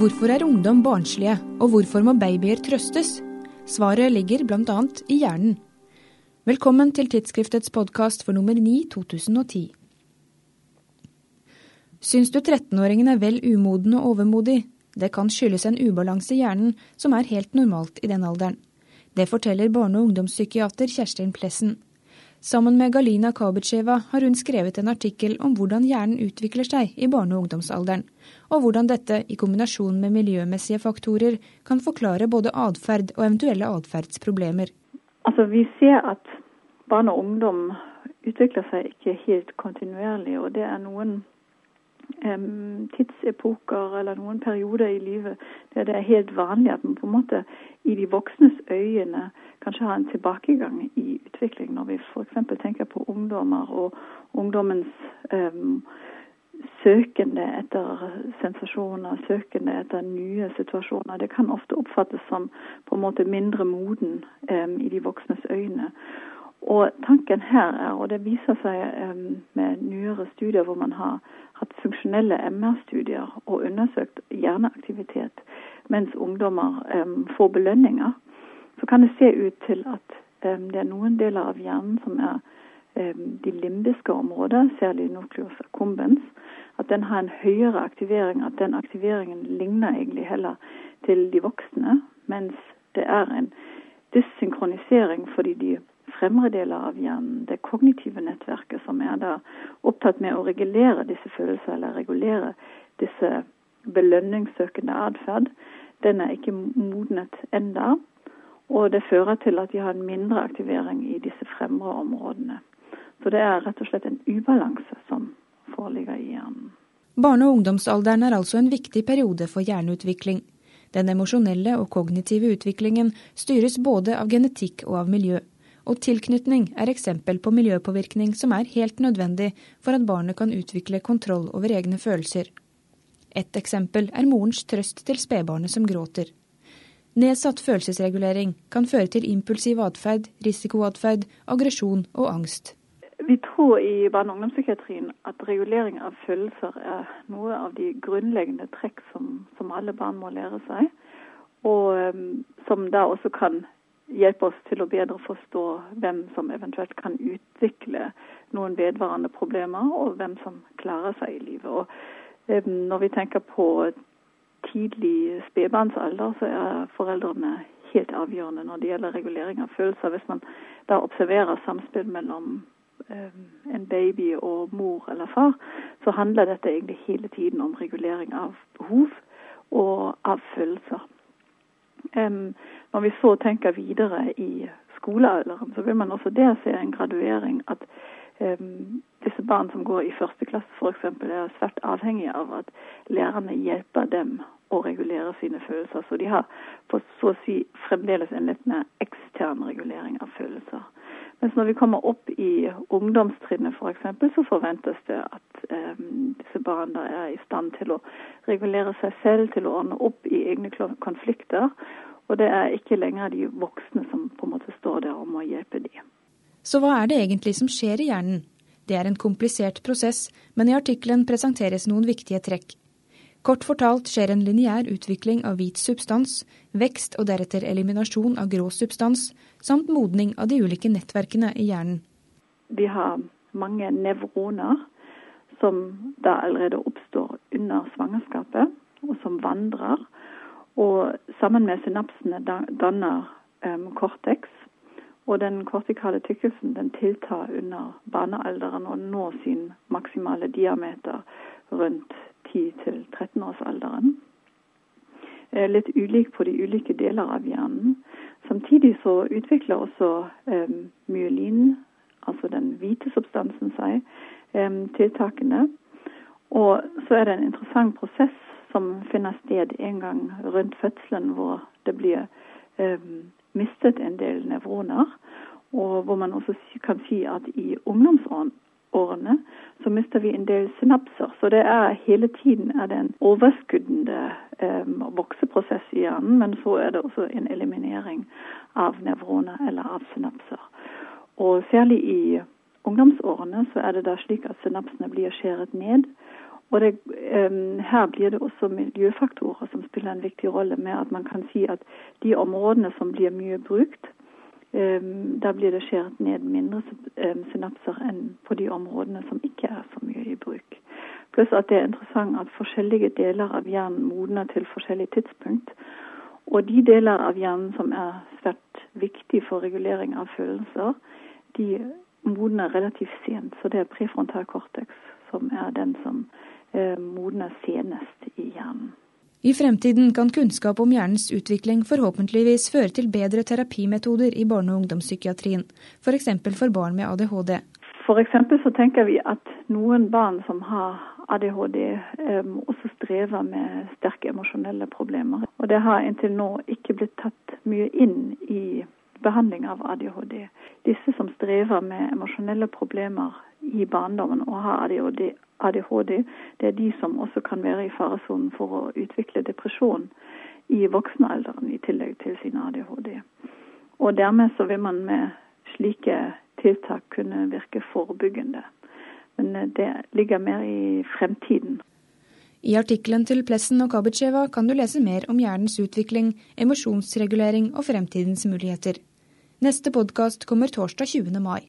Hvorfor er ungdom barnslige, og hvorfor må babyer trøstes? Svaret ligger bl.a. i hjernen. Velkommen til tidsskriftets podkast for nummer 9 2010. Syns du 13-åringen er vel umoden og overmodig? Det kan skyldes en ubalanse i hjernen som er helt normalt i den alderen. Det forteller barne- og ungdomspsykiater Kjerstin Plessen. Sammen med Galina Kabetsjeva har hun skrevet en artikkel om hvordan hjernen utvikler seg i barne- og ungdomsalderen, og hvordan dette, i kombinasjon med miljømessige faktorer, kan forklare både atferd og eventuelle atferdsproblemer. Altså, vi ser at barn og ungdom utvikler seg ikke helt kontinuerlig, og det er noen tidsepoker eller noen perioder i livet der det er helt vanlig at man på en måte i de voksnes øyne kanskje har en tilbakegang i utvikling. Når vi f.eks. tenker på ungdommer og ungdommens um, søkende etter sensasjoner, søkende etter nye situasjoner. Det kan ofte oppfattes som på en måte mindre moden um, i de voksnes øyne. Og tanken her er, og det viser seg med nyere studier hvor man har hatt funksjonelle MR-studier og undersøkt hjerneaktivitet mens ungdommer får belønninger, så kan det se ut til at det er noen deler av hjernen som er de limbiske områder, særlig nucleus accumbens, at den har en høyere aktivering. At den aktiveringen ligner egentlig heller til de voksne, mens det er en dyssynkronisering fordi de fremre deler av hjernen, det kognitive nettverket, som er da opptatt med å regulere disse følelser, eller regulere disse belønningssøkende atferd, den er ikke modnet enda. Og det fører til at de har en mindre aktivering i disse fremre områdene. Så det er rett og slett en ubalanse som foreligger i hjernen. Barne- og ungdomsalderen er altså en viktig periode for hjerneutvikling. Den emosjonelle og kognitive utviklingen styres både av genetikk og av miljø og tilknytning er eksempel på miljøpåvirkning som er helt nødvendig for at barnet kan utvikle kontroll over egne følelser. Et eksempel er morens trøst til spedbarnet som gråter. Nedsatt følelsesregulering kan føre til impulsiv atferd, risikoatferd, aggresjon og angst. Vi tror i barne- og ungdomspsykiatrien at regulering av følelser er noe av de grunnleggende trekk som, som alle barn må lære seg, og som da også kan hjelpe oss til å bedre forstå hvem som eventuelt kan utvikle noen vedvarende problemer, og hvem som klarer seg i livet. Og eh, Når vi tenker på tidlig spedbarnsalder, så er foreldrene helt avgjørende når det gjelder regulering av følelser. Hvis man da observerer samspill mellom eh, en baby og mor eller far, så handler dette egentlig hele tiden om regulering av behov og av følelser. Når vi så tenker videre i skolealderen, så vil man også der se en graduering. At disse barn som går i første klasse f.eks. er svært avhengige av at lærerne hjelper dem å regulere sine følelser. Så de har på så å si fremdeles en litt mer ekstern regulering av følelser. Mens når vi kommer opp i ungdomstrinnet f.eks., så forventes det at um, disse barna er i stand til å regulere seg selv, til å ordne opp i egne konflikter. Og det er ikke lenger de voksne som på en måte står der og må hjelpe dem. Så hva er det egentlig som skjer i hjernen? Det er en komplisert prosess, men i artikkelen presenteres noen viktige trekk. Kort fortalt skjer en lineær utvikling av hvit substans, vekst og deretter eliminasjon av grå substans, samt modning av de ulike nettverkene i hjernen. Vi har mange nevroner som da allerede oppstår under svangerskapet, og som vandrer. Og sammen med synapsene danner um, cortex. Og den kortikale tykkelsen den tiltar under barnealderen og når sin maksimale diameter rundt 10-13-årsalderen. Eh, litt ulik på de ulike deler av hjernen. Samtidig så utvikler også myelin, altså den hvite substansen, seg um, tiltakende. Og så er det en interessant prosess som finner sted en gang rundt fødselen, hvor det blir um, mistet en del nevroner. Og hvor man også kan si at i ungdomsårene så mister vi en del synapser. Så det er hele tiden er det en overskuddende um, vokseprosess i hjernen, men så er det også en eliminering av nevroner eller av synapser. Og særlig i ungdomsårene så er det da slik at synapsene blir skjæret ned, Og det, um, Her blir det også miljøfaktorer som spiller en viktig rolle, med at man kan si at de områdene som blir mye brukt, um, da blir det skjæret ned mindre um, synapser enn på de områdene som ikke er så mye i bruk. Pluss at det er interessant at forskjellige deler av hjernen modner til forskjellig tidspunkt. Og de deler av hjernen som er svært viktig for regulering av følelser, de modner relativt sent. Så det er prefrontal cortex som er den som Eh, modnes senest i hjernen. I fremtiden kan kunnskap om hjernens utvikling forhåpentligvis føre til bedre terapimetoder i barne- og ungdomspsykiatrien, f.eks. For, for barn med ADHD. For så tenker vi at noen barn som har ADHD, um, også strever med sterke emosjonelle problemer. Og det har inntil nå ikke blitt tatt mye inn i behandling av ADHD. Disse som strever med emosjonelle problemer i barndommen og har ADHD, ADHD, det er de som også kan være i faresonen for å utvikle depresjon i voksenalderen, i tillegg til sin ADHD. Og dermed så vil man med slike tiltak kunne virke forebyggende. Men eh, det ligger mer i fremtiden. I artikkelen til Plessen og Kabetsjeva kan du lese mer om hjernens utvikling, emosjonsregulering og fremtidens muligheter. Neste podkast kommer torsdag 20. mai.